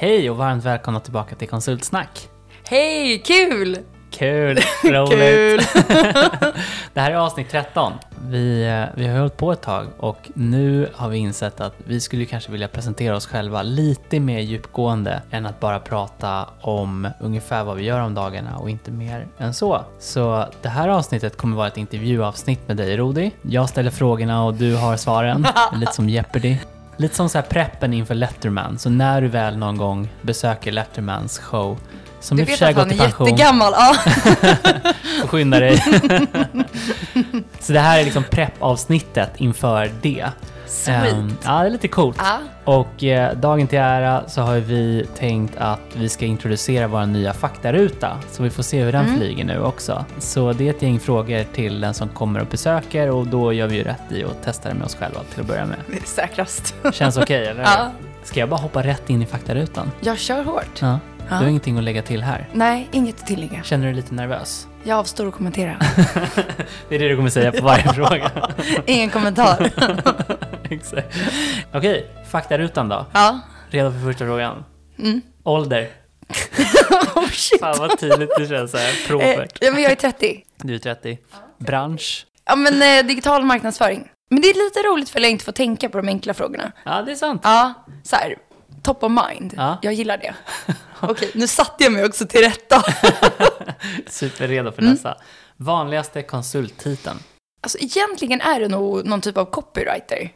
Hej och varmt välkomna tillbaka till Konsultsnack. Hej, kul! Kul, roligt. Kul! det här är avsnitt 13. Vi, eh, vi har hållit på ett tag och nu har vi insett att vi skulle kanske vilja presentera oss själva lite mer djupgående än att bara prata om ungefär vad vi gör om dagarna och inte mer än så. Så det här avsnittet kommer vara ett intervjuavsnitt med dig Rodi. Jag ställer frågorna och du har svaren, lite som Jeopardy. Lite som så här preppen inför Letterman, så när du väl någon gång besöker Lettermans show som Du i och för vet sig att har han gått är i pension. jättegammal. Ja. Skynda dig. så det här är liksom preppavsnittet inför det. Sweet. Ehm, ja, det är lite coolt. Ja. Och eh, dagen till ära så har vi tänkt att vi ska introducera vår nya faktaruta. Så vi får se hur den Mm. flyger nu också. Så det är ett gäng frågor till den som kommer och besöker och då gör vi ju rätt i att testa det med oss själva till att börja med. Det är säkrast. Känns okej eller? Ja. Ska jag bara hoppa rätt in i faktarutan? Jag kör hårt. Ja. Du har ingenting att lägga till här. Nej, inget att tillägga. Känner du dig lite nervös? Jag avstår att kommentera. Det är det du kommer säga på varje fråga. Ingen kommentar. Exakt. Okej, faktarutan då. Ja. Redo för första frågan? Mm. Ålder. Oh shit. Fan vad tydligt det känns såhär. Eh, Propert. ja, men jag är 30. Du är 30. Bransch. Ja, men eh, digital marknadsföring. Men det är lite roligt för att jag inte får tänka på de enkla frågorna. Ja, det är sant. Ja, så här. Top of mind. Ja. Jag gillar det. Okej, nu satte jag mig också till rätta. Superredo för Mm. nästa. Vanligaste konsulttiteln. Alltså egentligen är det nog någon typ av copywriter.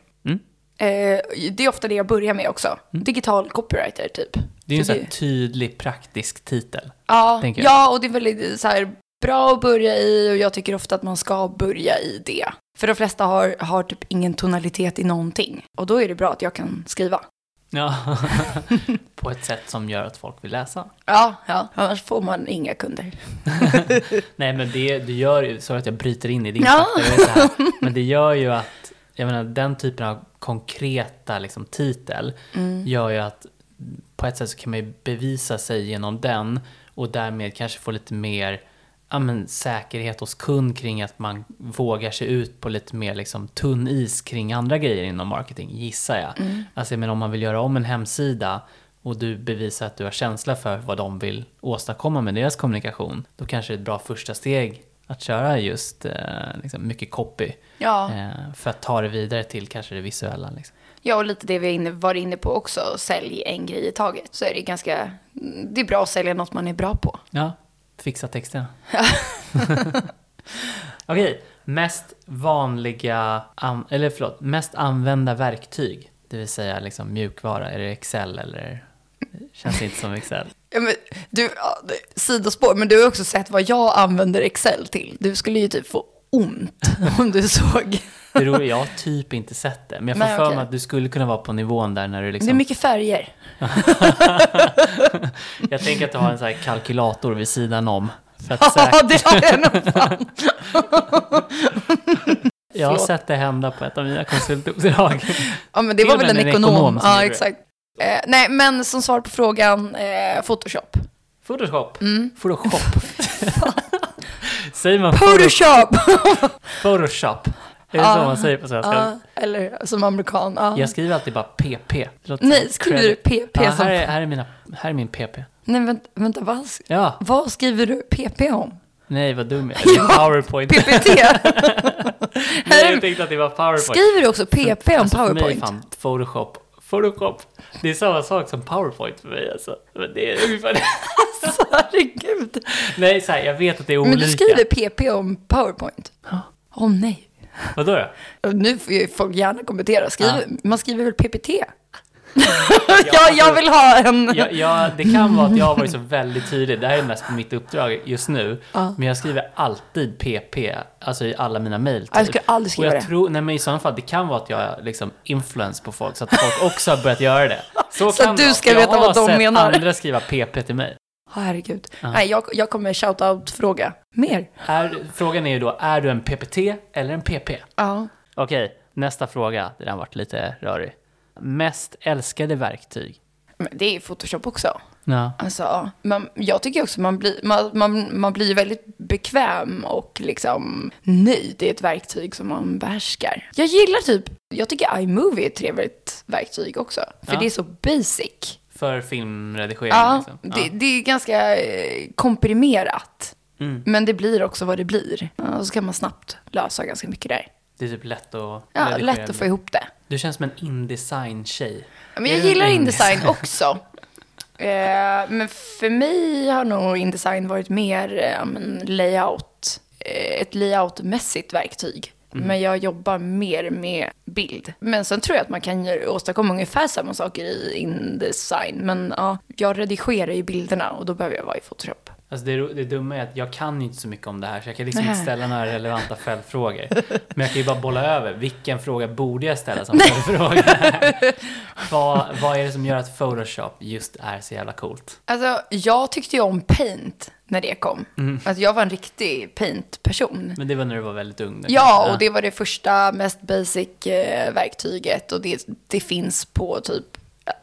Mm. Eh, det är ofta det jag börjar med också. Digital copywriter typ. Det är en sån här tydlig praktisk titel. Ja, ja, och det är väldigt så här, bra att börja i och jag tycker ofta att man ska börja i det. För de flesta har, har typ ingen tonalitet i någonting. Och då är det bra att jag kan skriva. Ja. På ett sätt som gör att folk vill läsa. Ja, ja. Annars får man inga kunder. Nej men det, det gör ju, sorry att jag bryter in i din Ja. det här. men det gör ju att, jag menar den typen av konkreta liksom, titel Mm. gör ju att på ett sätt så kan man ju bevisa sig genom den och därmed kanske få lite mer ja, men, säkerhet hos kund kring att man vågar sig ut på lite mer liksom, tunn is kring andra grejer inom marketing, gissar jag. Mm. Alltså jag menar om man vill göra om en hemsida och du bevisar att du har känsla för vad de vill åstadkomma med deras kommunikation, då kanske det är ett bra första steg att köra just eh, liksom mycket copy Ja. eh, för att ta det vidare till kanske det visuella. Liksom. ja, och lite det vi inne, varit inne på också. Sälj en grej i taget. Så är det ganska, det är bra att sälja något man är bra på. Ja, fixa texterna. Okej, mest vanliga, an- eller förlåt, mest använda verktyg. Det vill säga liksom mjukvara, är det Excel eller? Känns inte som Excel. Ja, men, du, ja, det- sidospår, men du har också sett vad jag använder Excel till. Du skulle ju typ få ont om du såg. Det roliga, jag har typ inte sett det, men jag får Nej, för okej. mig att du skulle kunna vara på nivån där när du liksom... Det är mycket färger. Jag tänker att du har en sån här kalkylator vid sidan om. För att Ja, det har jag nog fan. Jag har förlåt. sett det hända på ett av mina konsultuppdrag. Ja, men det var väl en en ekonom. ekonom som ja, gjorde det. exakt. Eh, nej, men som svar på frågan, eh, Photoshop. Photoshop. Mm. Photoshop. Säger man Photoshop? Photoshop! Är det Ja. så man säger på svenska? ja, eller som amerikan. Ja. Jag skriver alltid bara PP. Nej, skriver du PP Ja, som... här, är, här, är mina, här är min PP. Nej, vänta, vänta vad, Ja, vad skriver du PP om? nej vad dum jag är. Är Powerpoint. PPT? Nej, jag tänkte att det var Powerpoint. Skriver du också PP om Alltså, För mig är PowerPoint? fan Photoshop. Photoshop. Det är samma sak som Powerpoint för mig alltså. Men det är ungefär. Alltså, herregud. Nej, så här, jag vet att det är Men olika. du skriver PP om PowerPoint? Ja. Åh nej. Vadå då? Nu får ju folk gärna kommentera. Skriver, Man skriver väl PPT? Ja, ja, jag vill ha en... Ja, ja, det kan vara att jag har varit så väldigt tydlig. Det här är mest på mitt uppdrag just nu. Ja. Men jag skriver alltid PP, alltså i alla mina mejl. Jag typ. skulle aldrig Och skriva jag det. tror, nej men i sådana fall, det kan vara att jag är liksom influens på folk, så att folk också har börjat göra det. Så, Så att du ska Jag veta har vad de sett menar. andra skriva PP till mig. Herregud. Ja. Nej, jag, jag kommer shout-out-fråga. Mer? Är, frågan är ju då, är du en PPT eller en PP? Ja. Okej, nästa fråga. Den har varit lite rörig. Mest älskade verktyg? Men det är Photoshop också. Ja. Alltså, man, jag tycker också man blir, man, man, man blir väldigt bekväm och liksom nöjd i ett verktyg som man behärskar. Jag gillar typ, jag tycker iMovie är ett trevligt verktyg också. För Ja. det är så basic. För filmredigering Ja, liksom. det, det är ganska eh, komprimerat. Mm. Men det blir också vad det blir. Ja, och så kan man snabbt lösa ganska mycket där. Det är typ lätt att Ja, redigera. lätt att få ihop det. Du känns som en Indesign-tjej. Men jag gillar Indesign också. Eh, men för mig har nog Indesign varit mer eh, layout, eh, ett layoutmässigt verktyg. Mm. Men jag jobbar mer med bild. Men sen tror jag att man kan åstadkomma ungefär samma saker i Indesign. Men ja, jag redigerar ju bilderna och då behöver jag vara i Photoshop. Alltså det, det dumma är att jag kan inte så mycket om det här så jag kan liksom inte ställa några relevanta följdfrågor. Men jag kan ju bara bolla över. Vilken fråga borde jag ställa som följdfråga? vad, vad är det som gör att Photoshop just är så jävla coolt? Alltså, jag tyckte ju om Paint när det kom. Mm. Alltså, jag var en riktig Paint-person. Men det var när du var väldigt ung. då Ja, och det var det första, mest basic eh. Och det, det finns på typ,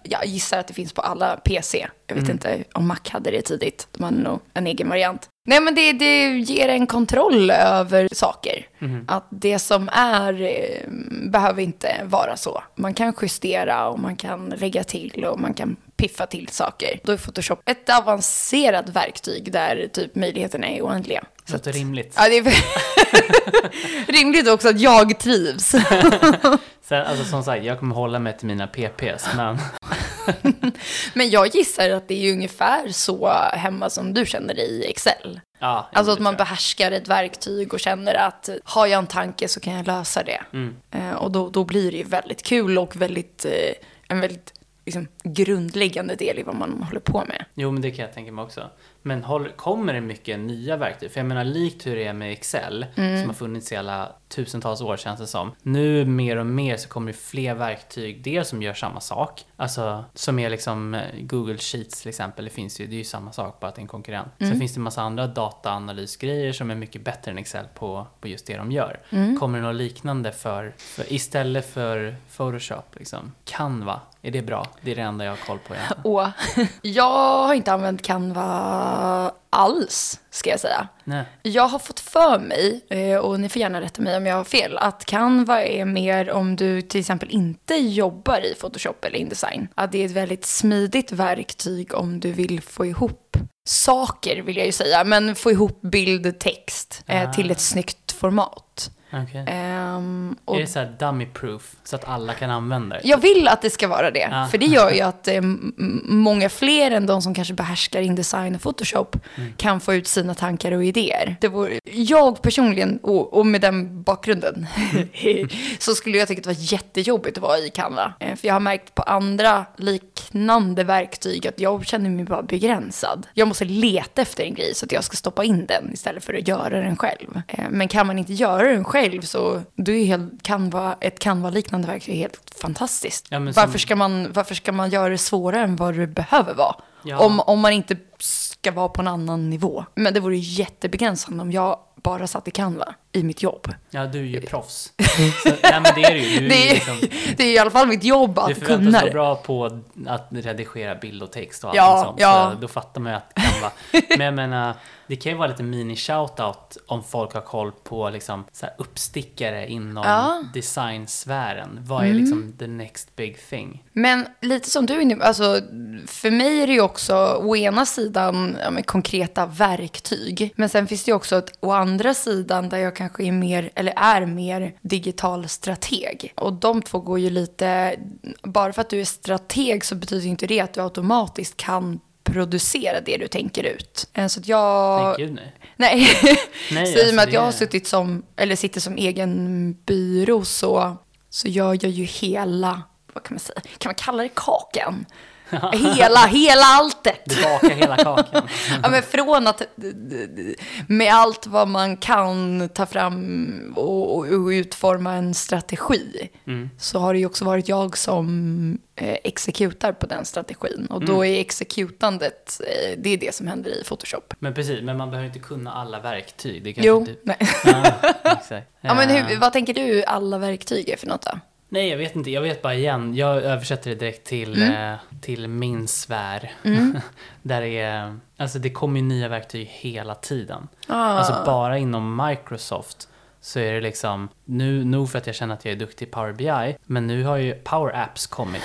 jag gissar att det finns på alla PC. Jag vet inte om Mac hade det tidigt. De hade nog en egen variant. Nej, men det, det ger en kontroll över saker. Att det som är eh, behöver inte vara så. Man kan justera och man kan lägga till och man kan piffa till saker. Då är Photoshop ett avancerat verktyg där typ möjligheterna är oändliga. Så Låter att- rimligt. Ja, det är rimligt också att jag trivs. Sen, alltså som sagt, jag kommer hålla mig till mina PPs, men Men jag gissar att det är ungefär så hemma som du känner dig i Excel. ja. Alltså det att man behärskar ett verktyg och känner att har jag en tanke så kan jag lösa det. Mm. Eh, och då, då blir det ju väldigt kul och väldigt, eh, en väldigt liksom, grundläggande del i vad man håller på med. Jo, men det kan jag tänka mig också. Men håll, kommer det mycket nya verktyg? För jag menar, likt hur det är med Excel, Mm. som har funnits i alla tusentals år känns det som. Nu mer och mer så kommer det fler verktyg, dels som gör samma sak. Alltså, som är liksom eh, Google Sheets till exempel, det finns ju, det är ju samma sak, bara att det är en konkurrent. Mm. Sen finns det en massa andra dataanalysgrejer som är mycket bättre än Excel på, på just det de gör. Mm. Kommer det något liknande för, för, istället för Photoshop, liksom? Canva, är det bra? Det är det enda jag har koll på egentligen. Och jag har inte använt Canva alls, ska jag säga. Nej. Jag har fått för mig, eh, och ni får gärna rätta mig om jag har fel, att Canva är mer om du till exempel inte jobbar i Photoshop eller Indesign. Att det är ett väldigt smidigt verktyg om du vill få ihop saker, vill jag ju säga, men få ihop bild, text eh, Ah. till ett snyggt format. Okej. Ehm, och Är det så här dummy proof så att alla kan använda det? jag vill att det ska vara det, Ja. för det gör ju att eh, många fler än de som kanske behärskar Indesign och Photoshop Mm. kan få ut sina tankar och idéer. Det vore, jag personligen, och, och med den bakgrunden, så skulle jag tycka att det var jättejobbigt att vara i Canva. Eh, För jag har märkt på andra liknande verktyg att jag känner mig bara begränsad. Jag måste leta efter en grej så att jag ska stoppa in den istället för att göra den själv. Eh, Men kan man inte göra den själv så då är helt Canva, ett Canva-liknande verktyg helt fantastiskt. Ja, som- varför, ska man, varför ska man göra det svårare än vad det behöver vara? Ja. Om, om man inte ska vara på en annan nivå. Men det vore jättebegränsande om jag bara satt i Canva i mitt jobb. Ja, du är ju proffs. Så, nej, men det är ju. Du är Det är, liksom, det är i alla fall mitt jobb du att förväntas kunna vara det. bra på att redigera bild och text och allt Ja, sånt. ja. Så då fattar man ju att det kan vara... Men jag menar, det kan ju vara lite mini-shoutout om folk har koll på liksom, så här uppstickare inom Ja. Mm. designsfären. Vad är liksom the next big thing? Men lite som du är alltså för mig är det ju också å ena sidan ja, konkreta verktyg. Men sen finns det ju också ett, å andra sidan där jag kanske är mer, eller är mer digital strateg. Och de två går ju lite, bara för att du är strateg så betyder inte det att du automatiskt kan producera det du tänker ut. Eh, Så att jag... Nej, gud nej. Nej, Nej, så i och alltså med att jag har suttit som, eller sitter som egen byrå så, så gör jag ju hela, vad kan man säga, kan man kalla det kakan? hela, hela alltet. Du bakar hela kakan. Ja, men från att med allt vad man kan ta fram och, och, utforma en strategi Mm. så har det ju också varit jag som eh, exekutar på den strategin. Och Mm. då är exekutandet, eh, det är det som händer i Photoshop. Men precis, men man behöver inte kunna alla verktyg. Det Jo, inte... nej. Ja. Ja, men hur, vad tänker du alla verktyg är för något då? Nej, jag vet inte. Jag vet bara igen. Jag översätter det direkt till, Mm. eh, till min sfär. Där det är, alltså det kommer ju nya verktyg hela tiden. Ah. Alltså bara inom Microsoft så är det liksom, nu, nog för att jag känner att jag är duktig i Power BI, men nu har ju Power Apps kommit.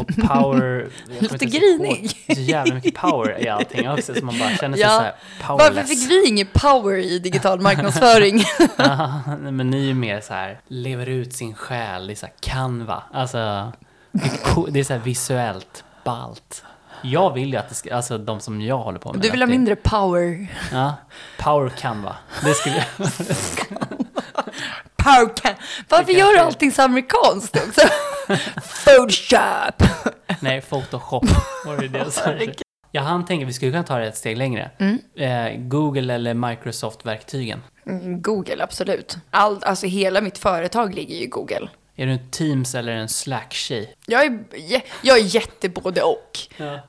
Och Power... jag Lite grinig. Så jävla mycket power i allting också, så man bara känner sig Ja. så här Varför powerless. fick vi ingen power i digital marknadsföring? Ja, men ni är ju mer så här, lever ut sin själ, är så här Canva. Alltså, det är, co- det är så här visuellt ballt. Jag vill ju att det ska, alltså de som jag håller på med. Du vill ha mindre power. Ja, power Canva. Det skulle Power. Varför gör du allting så amerikanskt också? Photoshop. Nej, Photoshop var det det. Jag hann tänka, vi skulle kunna ta det ett steg längre. Mm. Eh, Google eller Microsoft-verktygen. Mm, Google, absolut. All, alltså hela mitt företag ligger ju i Google. Är du en Teams eller en Slack-tjej? Jag är, jag är jätte både och. Ja.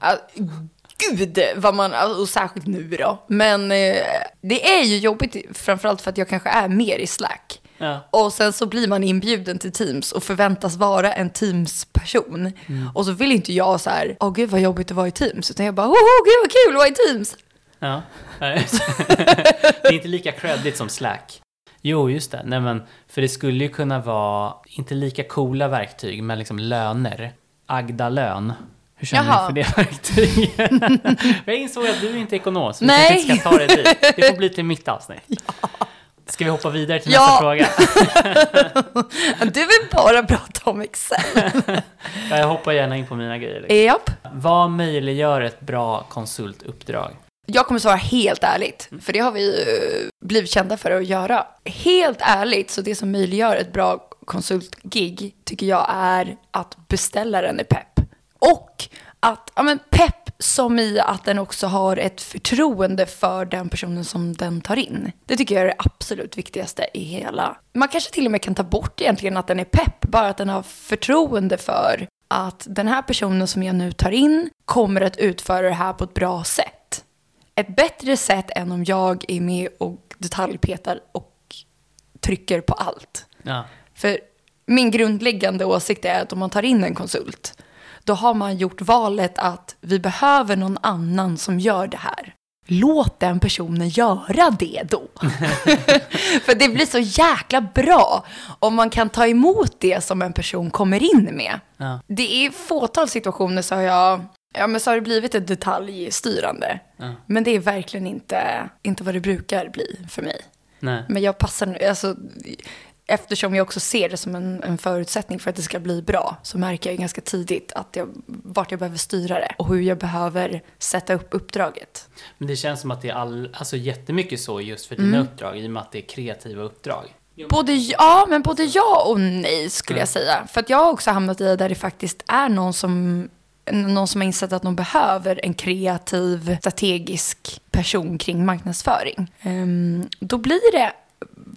Gud, vad man, alltså, och särskilt nu då. Men eh, det är ju jobbigt, framförallt för att jag kanske är mer i Slack. Ja. Och sen så blir man inbjuden till Teams och förväntas vara en Teams-person. Och så vill inte jag så här, åh gud vad jobbigt att vara i Teams. Utan jag bara, åh gud vad kul att vara i Teams. Ja. Det är inte lika creddigt som Slack. Jo, just det. Nej, men, för det skulle ju kunna vara, inte lika coola verktyg, men liksom löner. Agda-lön. Hur känner Jaha. du för det verktyget? jag insåg att du inte är ekonom, så vi Nej. kanske inte ska ta det dit. Det får bli till mitt avsnitt. Ska vi hoppa vidare till Ja. nästa fråga? Du vill bara prata om Excel. Ja, Jag hoppar gärna in på mina grejer. Liksom. Japp. Vad möjliggör ett bra konsultuppdrag? Jag kommer svara helt ärligt, för det har vi ju blivit kända för att göra. Helt ärligt, så det som möjliggör ett bra konsultgig tycker jag är att beställaren är pepp. Och att, ja men pepp som i att den också har ett förtroende för den personen som den tar in. Det tycker jag är det absolut viktigaste i hela. Man kanske till och med kan ta bort egentligen att den är pepp, bara att den har förtroende för att den här personen som jag nu tar in kommer att utföra det här på ett bra sätt. Ett bättre sätt än om jag är med och detaljpetar och trycker på allt. Ja. För min grundläggande åsikt är att om man tar in en konsult, då har man gjort valet att vi behöver någon annan som gör det här. Låt den personen göra det då. För det blir så jäkla bra om man kan ta emot det som en person kommer in med. Ja. Det är fåtal situationer så har jag, ja men så har det blivit ett detaljstyrande. Ja. Men det är verkligen inte, inte vad det brukar bli för mig. Nej. Men jag passar, alltså, eftersom jag också ser det som en, en förutsättning för att det ska bli bra, så märker jag ju ganska tidigt att jag, vart jag behöver styra det och hur jag behöver sätta upp uppdraget. Men det känns som att det är all, alltså jättemycket så just för dina uppdrag, i och med att det är kreativa uppdrag. Både ja, men både ja och nej skulle jag säga. För att jag har också hamnat i där det faktiskt är någon som, någon som har insett att de behöver en kreativ, strategisk person kring marknadsföring. Ehm, då blir det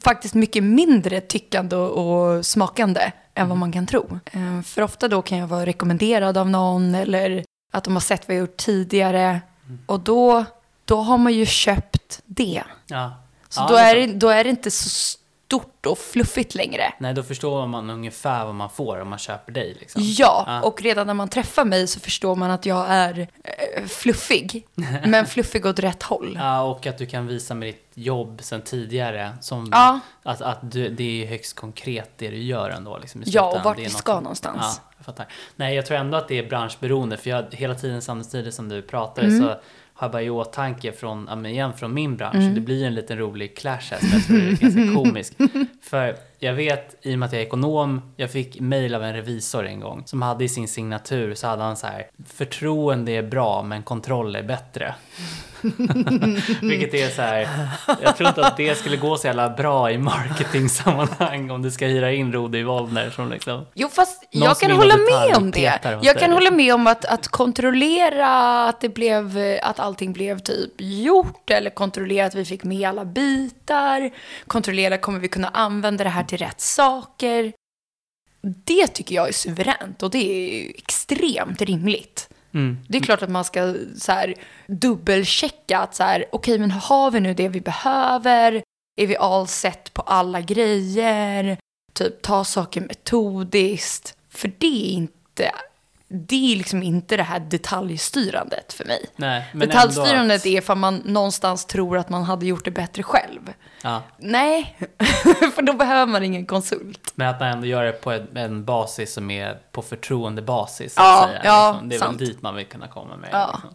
faktiskt mycket mindre tyckande och, och smakande än vad man kan tro. Ehm, för ofta då kan jag vara rekommenderad av någon eller att de har sett vad jag gjort tidigare. Och då, då har man ju köpt det. Ja. Så Ja, då, är det, då är det inte så stort och fluffigt längre. Nej, då förstår man ungefär vad man får om man köper dig. Liksom. Ja, Ja. och redan när man träffar mig så förstår man att jag är eh, fluffig. Men fluffig åt rätt håll. Ja, och att du kan visa med ditt jobb sen tidigare. Som, Ja. Att, att du, det är högst konkret det du gör ändå. Liksom, Ja, och vart vi något ska som- någonstans. Ja, jag fattar. Nej, jag tror ändå att det är branschberoende. För jag, hela tiden samtidigt som du pratar Mm. så har bara i åtanke från, ja, igen, från min bransch. Mm. Det blir en liten rolig clash här som jag tror är ganska komisk. För jag vet, i och med att jag är ekonom, jag fick mail av en revisor en gång som hade i sin signatur så hade han så här, förtroende är bra men kontroll är bättre. Vilket är så här, jag tror inte att det skulle gå så jävla bra i marketingsammanhang om du ska hyra in Rodi Wollner som liksom Jo, fast jag kan hålla med om det. Jag dig, kan hålla liksom. med om att, att kontrollera att, det blev, att allting blev typ gjort eller kontrollera att vi fick med alla bitar. Kontrollera, kommer vi kunna använda det här till rätt saker? Det tycker jag är suveränt och det är extremt rimligt. Mm. Det är klart att man ska så här, dubbelchecka att så här, okej, men har vi nu det vi behöver? Är vi all set på alla grejer? Typ ta saker metodiskt. För det är inte det är liksom inte det här detaljstyrandet för mig. Nej, Detaljstyrandet att- är för man någonstans tror att man hade gjort det bättre själv. Ja, Nej, för då behöver man ingen konsult. men att man ändå gör det på en, en basis som är på förtroendebasis. Ja, säga, ja, liksom. Det är sant. väl dit man vill kunna komma med. Ja. Liksom.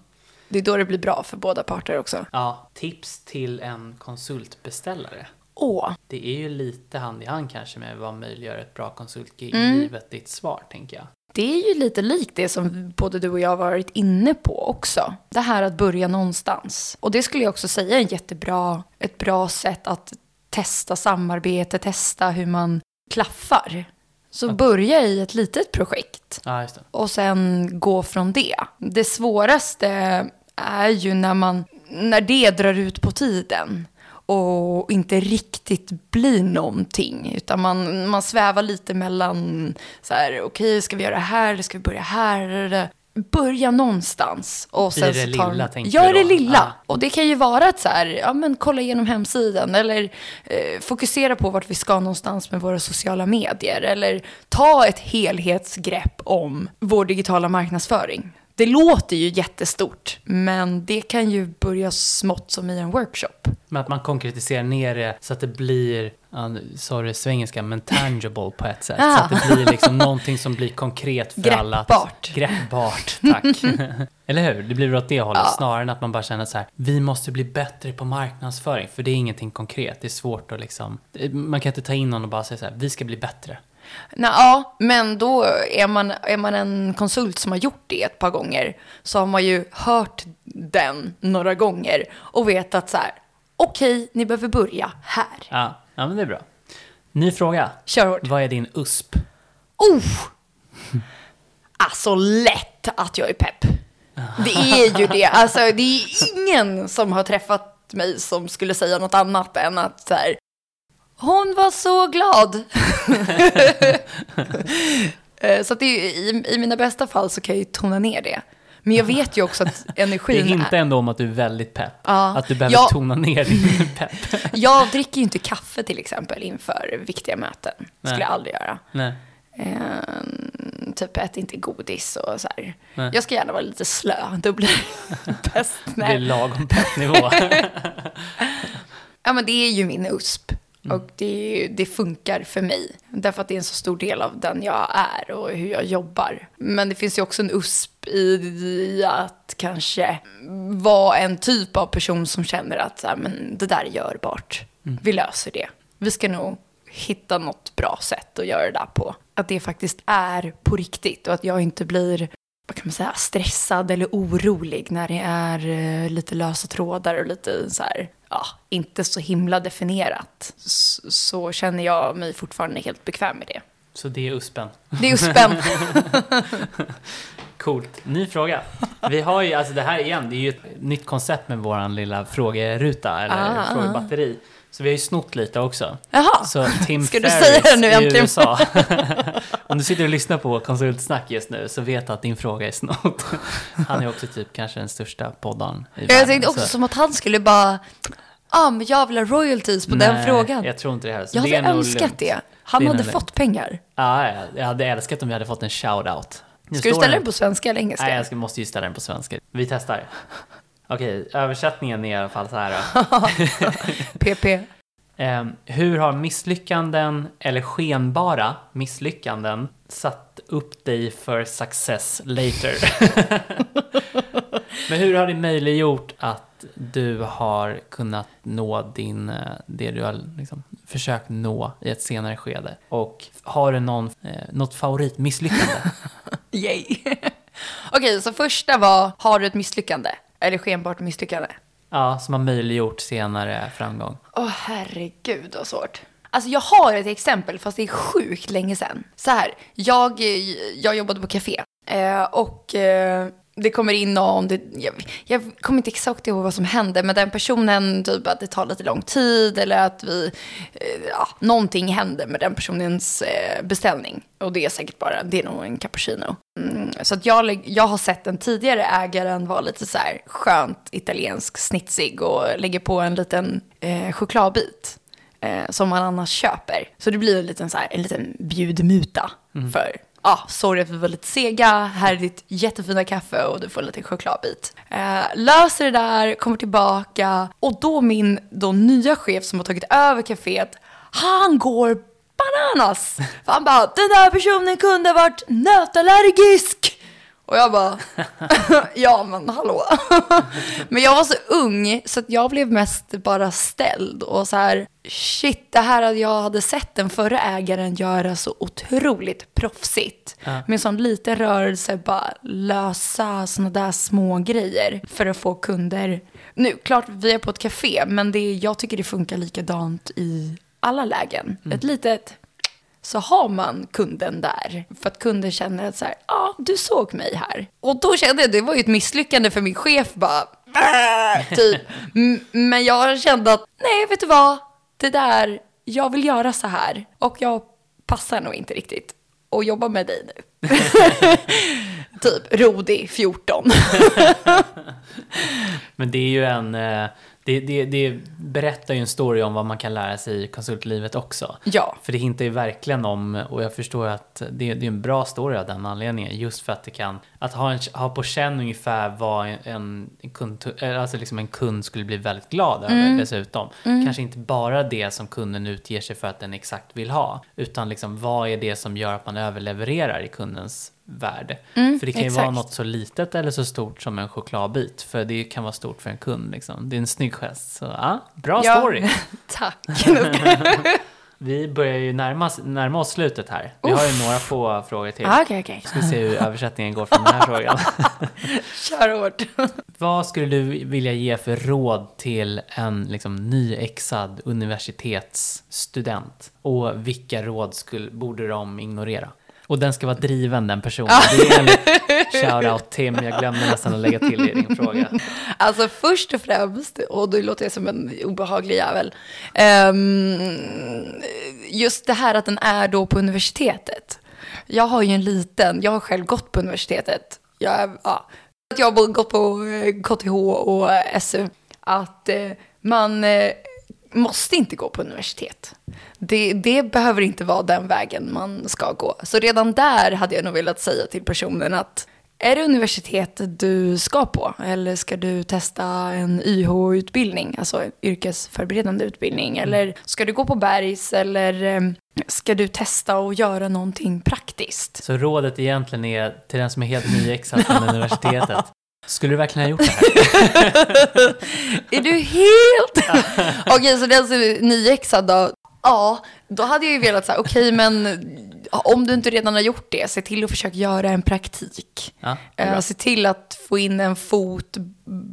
Det är då det blir bra för båda parter också. Ja, tips till en konsultbeställare. Åh, Det är ju lite hand i hand kanske med vad möjliggör ett bra konsultgig, Mm. givet ditt svar, tänker jag. Det är ju lite likt det som både du och jag varit inne på också. Det här att börja någonstans. Och det skulle jag också säga är en jättebra, ett bra sätt att testa samarbete, testa hur man klaffar. Så börja i ett litet projekt. Det. och sen gå från det. Det svåraste är ju när, man, när det drar ut på tiden och inte riktigt blir någonting. Utan man, man svävar lite mellan så här, okej, ska vi göra det här eller ska vi börja här? Börja någonstans. Och I sen det så tar- lilla, tänker Ja, du det lilla. Ja. Och det kan ju vara att så här, ja men kolla igenom hemsidan eller eh, fokusera på vart vi ska någonstans med våra sociala medier eller ta ett helhetsgrepp om vår digitala marknadsföring. Det låter ju jättestort, men det kan ju börja smått som i en workshop. Men att man konkretiserar ner det så att det blir, du svengelska, men tangible på ett sätt. Ah. Så att det blir liksom någonting som blir konkret för alla. att- Greppbart. Greppbart, tack. Eller hur? Det blir åt det hållet, Ja. snarare än att man bara känner så här, vi måste bli bättre på marknadsföring, för det är ingenting konkret. Det är svårt att liksom, man kan inte ta in någon och bara säga så här, vi ska bli bättre. Nå, ja, men då är man, är man en konsult som har gjort det ett par gånger så har man ju hört den några gånger och vet att så här, okej, ni behöver börja här. Ja, ja men det är bra. Ny fråga. Kör hårt. Vad är din USP? Oh! Alltså lätt att jag är pepp. Det är ju det. Alltså det är ingen som har träffat mig som skulle säga något annat än att så här, hon var så glad. Eh, så att det i, i mina bästa fall så kan jag ju tona ner det. Men jag vet ju också att Det energin hintar är... ändå om att du är väldigt pepp. Ja. Att du behöver Ja. tona ner din pepp. Jag dricker ju inte kaffe till exempel inför viktiga möten. Nej. skulle jag aldrig göra. Nej. Eh, typ ät inte godis och så här. Nej. Jag ska gärna vara lite slö, då blir det bäst. Det är lagom peppnivå. Ja, men det är ju min USP. Mm. Och det, det funkar för mig. Därför att det är en så stor del av den jag är och hur jag jobbar. Men det finns ju också en USP i, i att kanske vara en typ av person som känner att så här, men det där är görbart. Mm. Vi löser det. Vi ska nog hitta något bra sätt att göra det där på. Att det faktiskt är på riktigt och att jag inte blir vad kan man säga, stressad eller orolig när det är eh, lite lösa trådar och lite så här, ja, inte så himla definierat. Så, så känner jag mig fortfarande helt bekväm med det. Så det är USPen. Det är spännande. Coolt. Ny fråga. Vi har ju, alltså det här igen, det är ju ett nytt koncept med våran lilla frågeruta, eller Ah, frågebatteri. Så vi har ju snott lite också. Jaha, Så Tim Ska du Ferriss säga det nu i äntligen? USA. Om du sitter och lyssnar på konsultsnack just nu så vet att din fråga är snott. Han är också typ kanske den största poddaren i jag världen, tänkte också så- som att han skulle bara, ja ah, men jag vill ha royalties på den Nej, frågan. jag tror inte det heller. Jag hade önskat lugnt. det. Han Det hade fått pengar. Ja, ja, jag hade älskat om vi hade fått en shout-out. Nu Ska du ställa den- den på svenska eller engelska? Nej, jag måste ju ställa den på svenska. Vi testar. Okej, översättningen är i alla fall så här. PP. Eh, hur har misslyckanden eller skenbara misslyckanden satt upp dig för success later? Men hur har det möjliggjort att du har kunnat nå din, eh, det du har liksom försökt nå i ett senare skede? Och har du någon, eh, något favoritmisslyckande? Yay. Okej, så första var, har du ett misslyckande? Eller skenbart misslyckande? Ja, som har möjliggjort senare framgång. Åh herregud vad svårt. Alltså jag har ett exempel fast det är sjukt länge sedan. Så här, jag, jag jobbade på café eh, och eh, det kommer in någon, det, jag, jag kommer inte exakt ihåg vad som hände, men den personen, typ att det tar lite lång tid eller att vi, eh, ja, någonting hände med den personens eh, beställning. Och det är säkert bara, det är nog en cappuccino. Mm, så att jag, jag har sett den tidigare ägaren vara lite så här skönt italiensk snitsig och lägger på en liten eh, chokladbit eh, som man annars köper. Så det blir en liten, så här, en liten bjudmuta för ah, sorry att vi var lite sega, här är ditt jättefina kaffe och du får en liten chokladbit. Eh, löser det där, kommer tillbaka och då min då nya chef som har tagit över kaféet, han går bananas. För han bara, den där personen kunde ha varit nötallergisk. Och jag bara, ja men hallå. men jag var så ung så att jag blev mest bara ställd och så här, shit, det här att jag hade sett den förra ägaren göra så otroligt proffsigt. Ja. Med sån liten rörelse, bara lösa såna där små grejer för att få kunder. Nu, klart vi är på ett café, men det, jag tycker det funkar likadant i alla lägen. Ett litet så har man kunden där. För att kunden känner att så här, ja, ah, du såg mig här. Och då kände jag, det var ju ett misslyckande för min chef bara, typ. Men jag kände att, nej, vet du vad? Det där, jag vill göra så här. Och jag passar nog inte riktigt och jobba med dig nu. typ, Rodi, 14. Men det är ju en... Eh, det, det, det berättar ju en story om vad man kan lära sig i konsultlivet också. ja. För det hintar ju verkligen om, och jag förstår att det, det är en bra story av den anledningen, just för att det kan, att ha, en, ha på känn ungefär vad en, en, kund, alltså liksom en kund skulle bli väldigt glad över dessutom. Kanske inte bara det som kunden utger sig för att den exakt vill ha, utan liksom vad är det som gör att man överlevererar i kundens värld. för det kan ju vara exakt. något så litet eller så stort som en chokladbit, för det kan vara stort för en kund. Liksom. Det är en snygg gest. Så ja, bra Ja. story. Tack. Vi börjar ju närma, närma oss slutet här. Vi har ju några få frågor till. Ah, Okej, okej. Ska se hur översättningen går från den här frågan. Kör hårt. Vad skulle du vilja ge för råd till en liksom, nyexad universitetsstudent? Och vilka råd skulle, borde de ignorera? Och den ska vara driven, den personen. Det är en shout-out Tim, jag glömde nästan att lägga till i din fråga. Alltså först och främst, och då låter jag som en obehaglig jävel, ehm, just det här att den är då på universitetet. Jag har ju en liten, jag har själv gått på universitetet. Jag, ja, jag har gått på eh, KTH och SU. Att eh, man eh, måste inte gå på universitet. Det, det behöver inte vara den vägen man ska gå. Så redan där hade jag nog velat säga till personen att är det universitetet du ska på? Eller ska du testa en YH-utbildning, alltså en yrkesförberedande utbildning? Eller ska du gå på Bergs? Eller eh, ska du testa och göra någonting praktiskt? Så rådet egentligen är till den som är helt nyexad från universitetet. Skulle du verkligen ha gjort det här? Är du helt... Okej, så den som är nyexad då? Ja, då hade jag ju velat säga, okej men om du inte redan har gjort det, se till att försöka göra en praktik. Ja, det bra. se till att få in en fot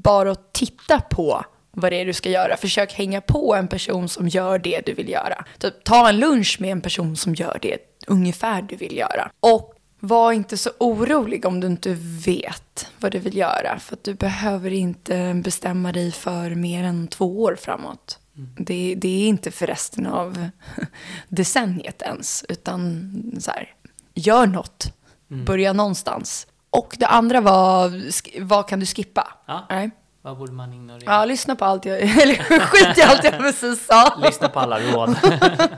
bara att titta på vad det är du ska göra. Försök hänga på en person som gör det du vill göra. Typ, ta en lunch med en person som gör det ungefär du vill göra. Och var inte så orolig om du inte vet vad du vill göra. För att du behöver inte bestämma dig för mer än två år framåt. Det, det är inte för resten av decenniet ens. Utan så här, gör något. Börja någonstans. Och det andra var, vad kan du skippa? Ja. Nej. Vad borde man ignorera? Ja, lyssna på allt jag, eller skit i allt jag precis sa. Lyssna på alla råd.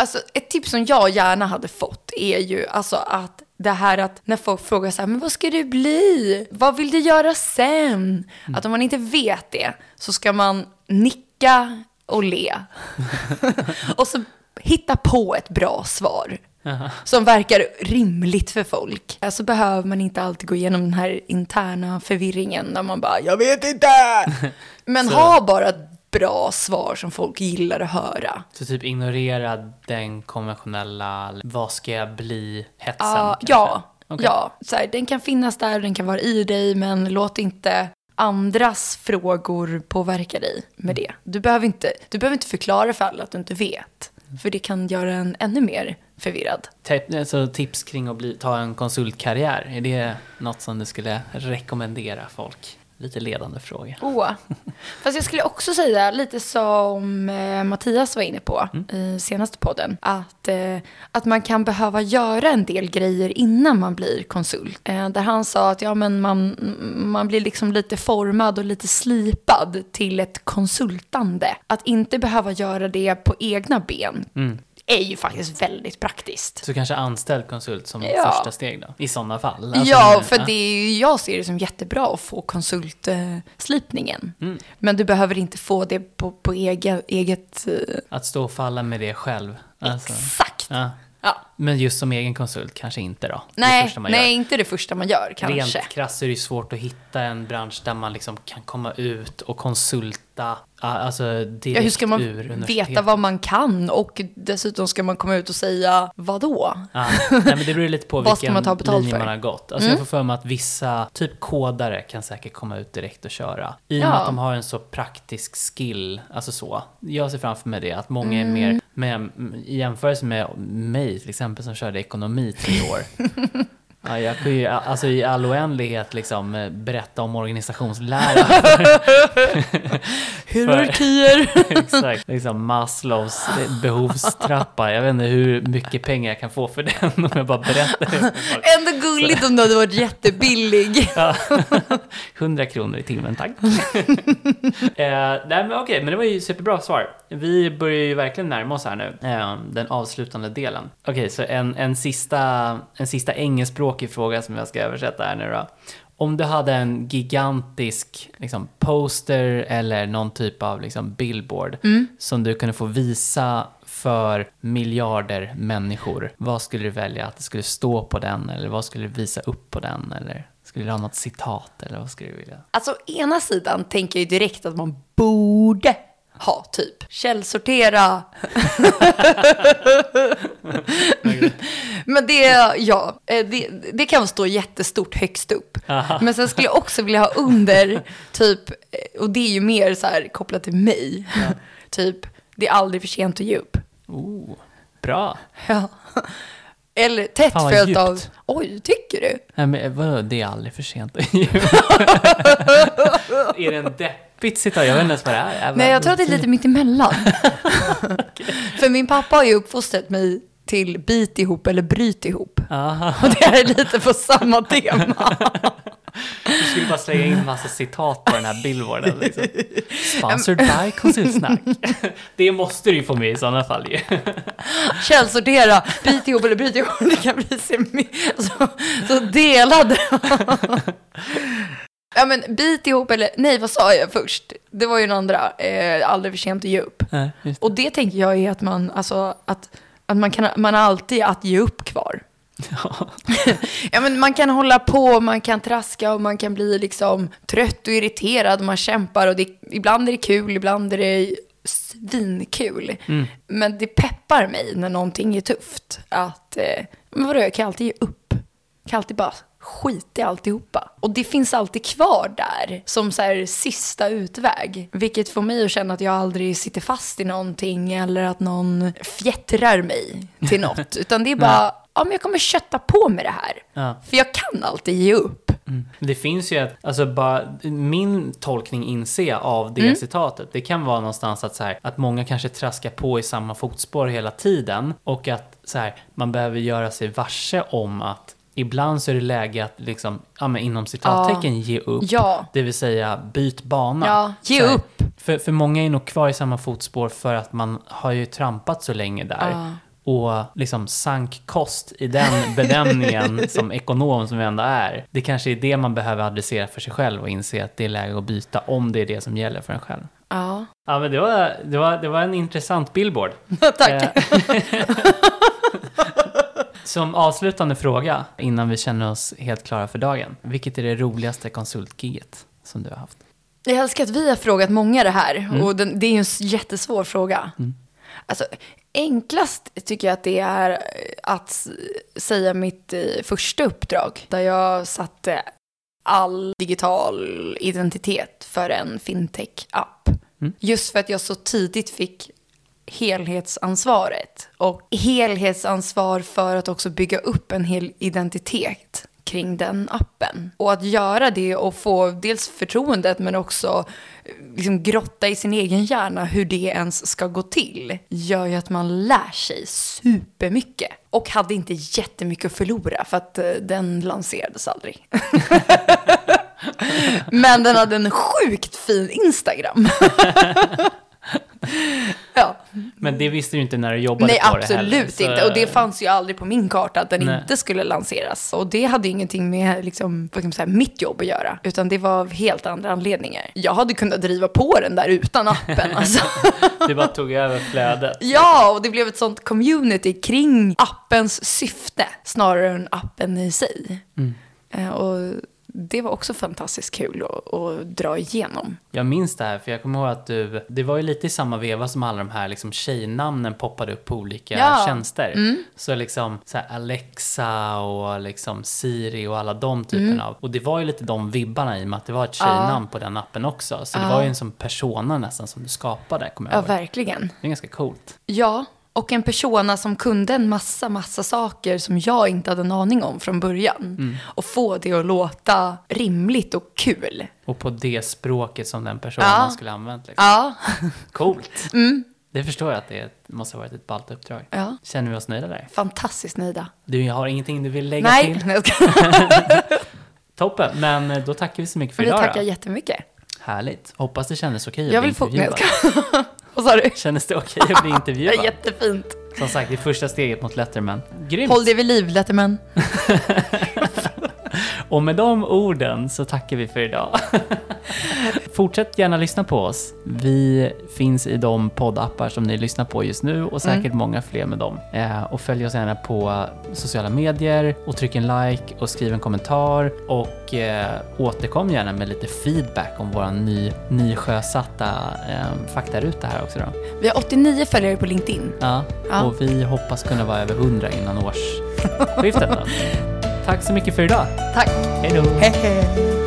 Alltså ett tips som jag gärna hade fått är ju alltså att det här att när folk frågar så här, men vad ska du bli? Vad vill du göra sen? Att om man inte vet det så ska man nicka och le. och så hitta på ett bra svar. Som verkar rimligt för folk. Så behöver man inte alltid gå igenom den här interna förvirringen där man bara, jag vet inte. Men ha bara bra svar som folk gillar att höra. Så typ ignorera den konventionella, vad ska jag bli, hetsen? Ja, kanske? ja, Okej. ja. Så här, den kan finnas där, den kan vara i dig, men låt inte andras frågor påverka dig med Mm. det. Du behöver inte, du behöver inte förklara för alla att du inte vet, för det kan göra en ännu mer förvirrad. Te- Alltså, tips kring att bli, ta en konsultkarriär, är det något som du skulle rekommendera folk? Lite ledande fråga. Åh. Fast jag skulle också säga, lite som eh, Mattias var inne på i senaste podden, att, eh, att man kan behöva göra en del grejer innan man blir konsult. Eh, där han sa att ja, men man, man blir liksom lite formad och lite slipad till ett konsultande. Att inte behöva göra det på egna ben. Är ju faktiskt väldigt praktiskt. Så kanske anställd konsult som Ja. första steg då? I sådana fall? Alltså, ja, för det är jag ser det som jättebra att få konsultslipningen. Mm. Men du behöver inte få det på, på eget, eget eh, Att stå och falla med det själv. Alltså, exakt. ja. Ja. Men just som egen konsult kanske inte då? Nej, nej, inte det första man gör kanske. Rent krasst är det svårt att hitta en bransch där man liksom kan komma ut och konsulta alltså direkt Ja, hur ska man veta vad man kan och dessutom ska man komma ut och säga vad då? Ja, nej, men det beror lite på vilken man linje för? man har gått. Alltså Jag får för mig att vissa, typ kodare, kan säkert komma ut direkt och köra. I och med Ja. att de har en så praktisk skill, alltså så. Jag ser framför mig det, att många är Mm. mer, med, i jämförelse med mig till exempel som körde ekonomi tre år. Ja, jag kan ju alltså, i all oändlighet liksom, eh, berätta om organisationslära. Hierarkier. Exakt. Liksom Maslows behovstrappa. Jag vet inte hur mycket pengar jag kan få för den om jag bara berättar det. Ändå gulligt om du hade varit jättebillig. Ja. 100 kronor i timmen, tack. eh, nej, men okej, men det var ju superbra svar. Vi börjar ju verkligen närma oss här nu, eh, den avslutande delen. Okej, så en, en, sista, en sista engelskspråkig fråga som jag ska översätta här nu då. Om du hade en gigantisk liksom, poster eller någon typ av liksom, billboard som du kunde få visa för miljarder människor, vad skulle du välja att det skulle stå på den eller vad skulle du visa upp på den eller skulle du ha något citat eller vad skulle du vilja? Alltså, å ena sidan tänker jag ju direkt att man borde ha typ källsortera. Men det, ja, eh, det, det kan stå jättestort högst upp. Aha. Men sen skulle jag också vilja ha under, typ, eh, och det är ju mer så här kopplat till mig, typ, det är aldrig för sent att ge upp. Oh, bra. Ja. Eller tätt Fan, följt av, djupt. oj, tycker du? Nej, men vadå, det är aldrig för sent att ge upp. Är det en deppigt citat? Jag vet inte ens vad det är. Nej, jag tror att det är lite mitt emellan. För min pappa har ju uppfostrat mig till bit ihop eller bryt ihop. Aha. Och det är lite på samma tema. Du skulle bara slänga in massa citat på den här billboarden. Liksom. Sponsored by konsultsnack. Det måste du ju få med i sådana fall ju. Källsortera, bit ihop eller bryt ihop. Det kan bli så, så delade. Ja men bit ihop eller, nej vad sa jag först? Det var ju den andra, eh, aldrig för sent att ge upp. Nej, just Och det tänker jag är att man, alltså att, att man, kan, man har alltid att ge upp kvar. Ja. Ja, men man kan hålla på, man kan traska och man kan bli liksom trött och irriterad och man kämpar och det, ibland är det kul, ibland är det svinkul. Men det peppar mig när någonting är tufft. Att, eh, men vadå, jag kan alltid ge upp. Jag kan alltid bara skita i alltihopa. Och det finns alltid kvar där som så här sista utväg. Vilket får mig att känna att jag aldrig sitter fast i någonting eller att någon fjättrar mig till något. Utan det är bara, ja men jag kommer kötta på med det här. Ja. För jag kan alltid ge upp. Det finns ju ett, alltså bara, min tolkning inser jag av det Mm. citatet, det kan vara någonstans att, så här, att många kanske traskar på i samma fotspår hela tiden och att så här, man behöver göra sig varse om att ibland så är det läge att liksom, ja, men inom citattecken ge upp, Ja. det vill säga byt bana. Ja, ge här, upp. För, för många är nog kvar i samma fotspår för att man har ju trampat så länge där. Ja. Och liksom sank kost i den bedömningen som ekonom som vi ändå är. Det kanske är det man behöver adressera för sig själv och inse att det är läge att byta om det är det som gäller för en själv. Ja. Ja, men det var, det var, det var en intressant billboard. Tack. Som avslutande fråga, innan vi känner oss helt klara för dagen. Vilket är det roligaste konsultgiget som du har haft? Jag älskar att vi har frågat många det här. Och den, det är ju en jättesvår fråga. Alltså, enklast tycker jag att det är att säga mitt eh, första uppdrag. Där jag satte all digital identitet för en fintech-app. Just för att jag så tidigt fick helhetsansvaret. Och helhetsansvar för att också bygga upp en hel identitet kring den appen. Och att göra det och få dels förtroendet men också eh, liksom grotta i sin egen hjärna hur det ens ska gå till gör ju att man lär sig supermycket. Och hade inte jättemycket att förlora för att eh, den lanserades aldrig. men den hade en sjukt fin Instagram. Ja. Men det visste du inte när du jobbade Nej, på det heller. absolut så- inte. Och det fanns ju aldrig på min karta att den Nej. inte skulle lanseras. Och det hade ingenting med liksom, vad kan man säga, mitt jobb att göra. Utan det var av helt andra anledningar. Jag hade kunnat driva på den där utan appen. Alltså. Du bara tog över flödet. ja, och det blev ett sånt community kring appens syfte snarare än appen i sig. Mm. Eh, Och det var också fantastiskt kul att, att dra igenom. Jag minns det här, för jag kommer ihåg att du, det var ju lite i samma veva som alla de här liksom tjejnamnen poppade upp på olika Ja. tjänster. Så liksom så här Alexa och liksom Siri och alla de typerna Mm. av. Och det var ju lite de vibbarna i och med att det var ett tjejnamn på den appen också. Så det Ja. var ju en sån persona nästan som du skapade, kommer jag Ja, ihåg. verkligen. Det är ganska coolt. Ja, och en persona som kunde en massa, massa saker som jag inte hade en aning om från början. Mm. Och få det att låta rimligt och kul. Och på det språket som den personen Ja. skulle använt. Liksom. Ja, Coolt. Det förstår jag att det måste ha varit ett ballt uppdrag. ja. Känner vi oss nöjda där? fantastiskt nöjda. Du har ingenting du vill lägga Nej, till? jag ska... Toppen, men eh, då tackar vi så mycket för vi idag tackar då. jättemycket. Härligt. Hoppas det kändes okej Jag vill få... Nej, jag. Vad sa du? Kändes det okej att bli intervjuad? jättefint. Som sagt, det är första steget mot Letterman. Grymt! Håll det vid liv, Letterman. Och med de orden så tackar vi för idag. Fortsätt gärna lyssna på oss. Vi finns i de poddappar som ni lyssnar på just nu och säkert Mm. många fler med dem. Eh, och följ oss gärna på sociala medier och tryck en like och skriv en kommentar och eh, återkom gärna med lite feedback om vår ny, nysjösatta eh, faktaruta här också då. Vi har 89 följare på LinkedIn. Ja, Ja. och vi hoppas kunna vara över 100 innan årsskiftet. Tack så mycket för idag. Tack. Hej då! Hej, hej.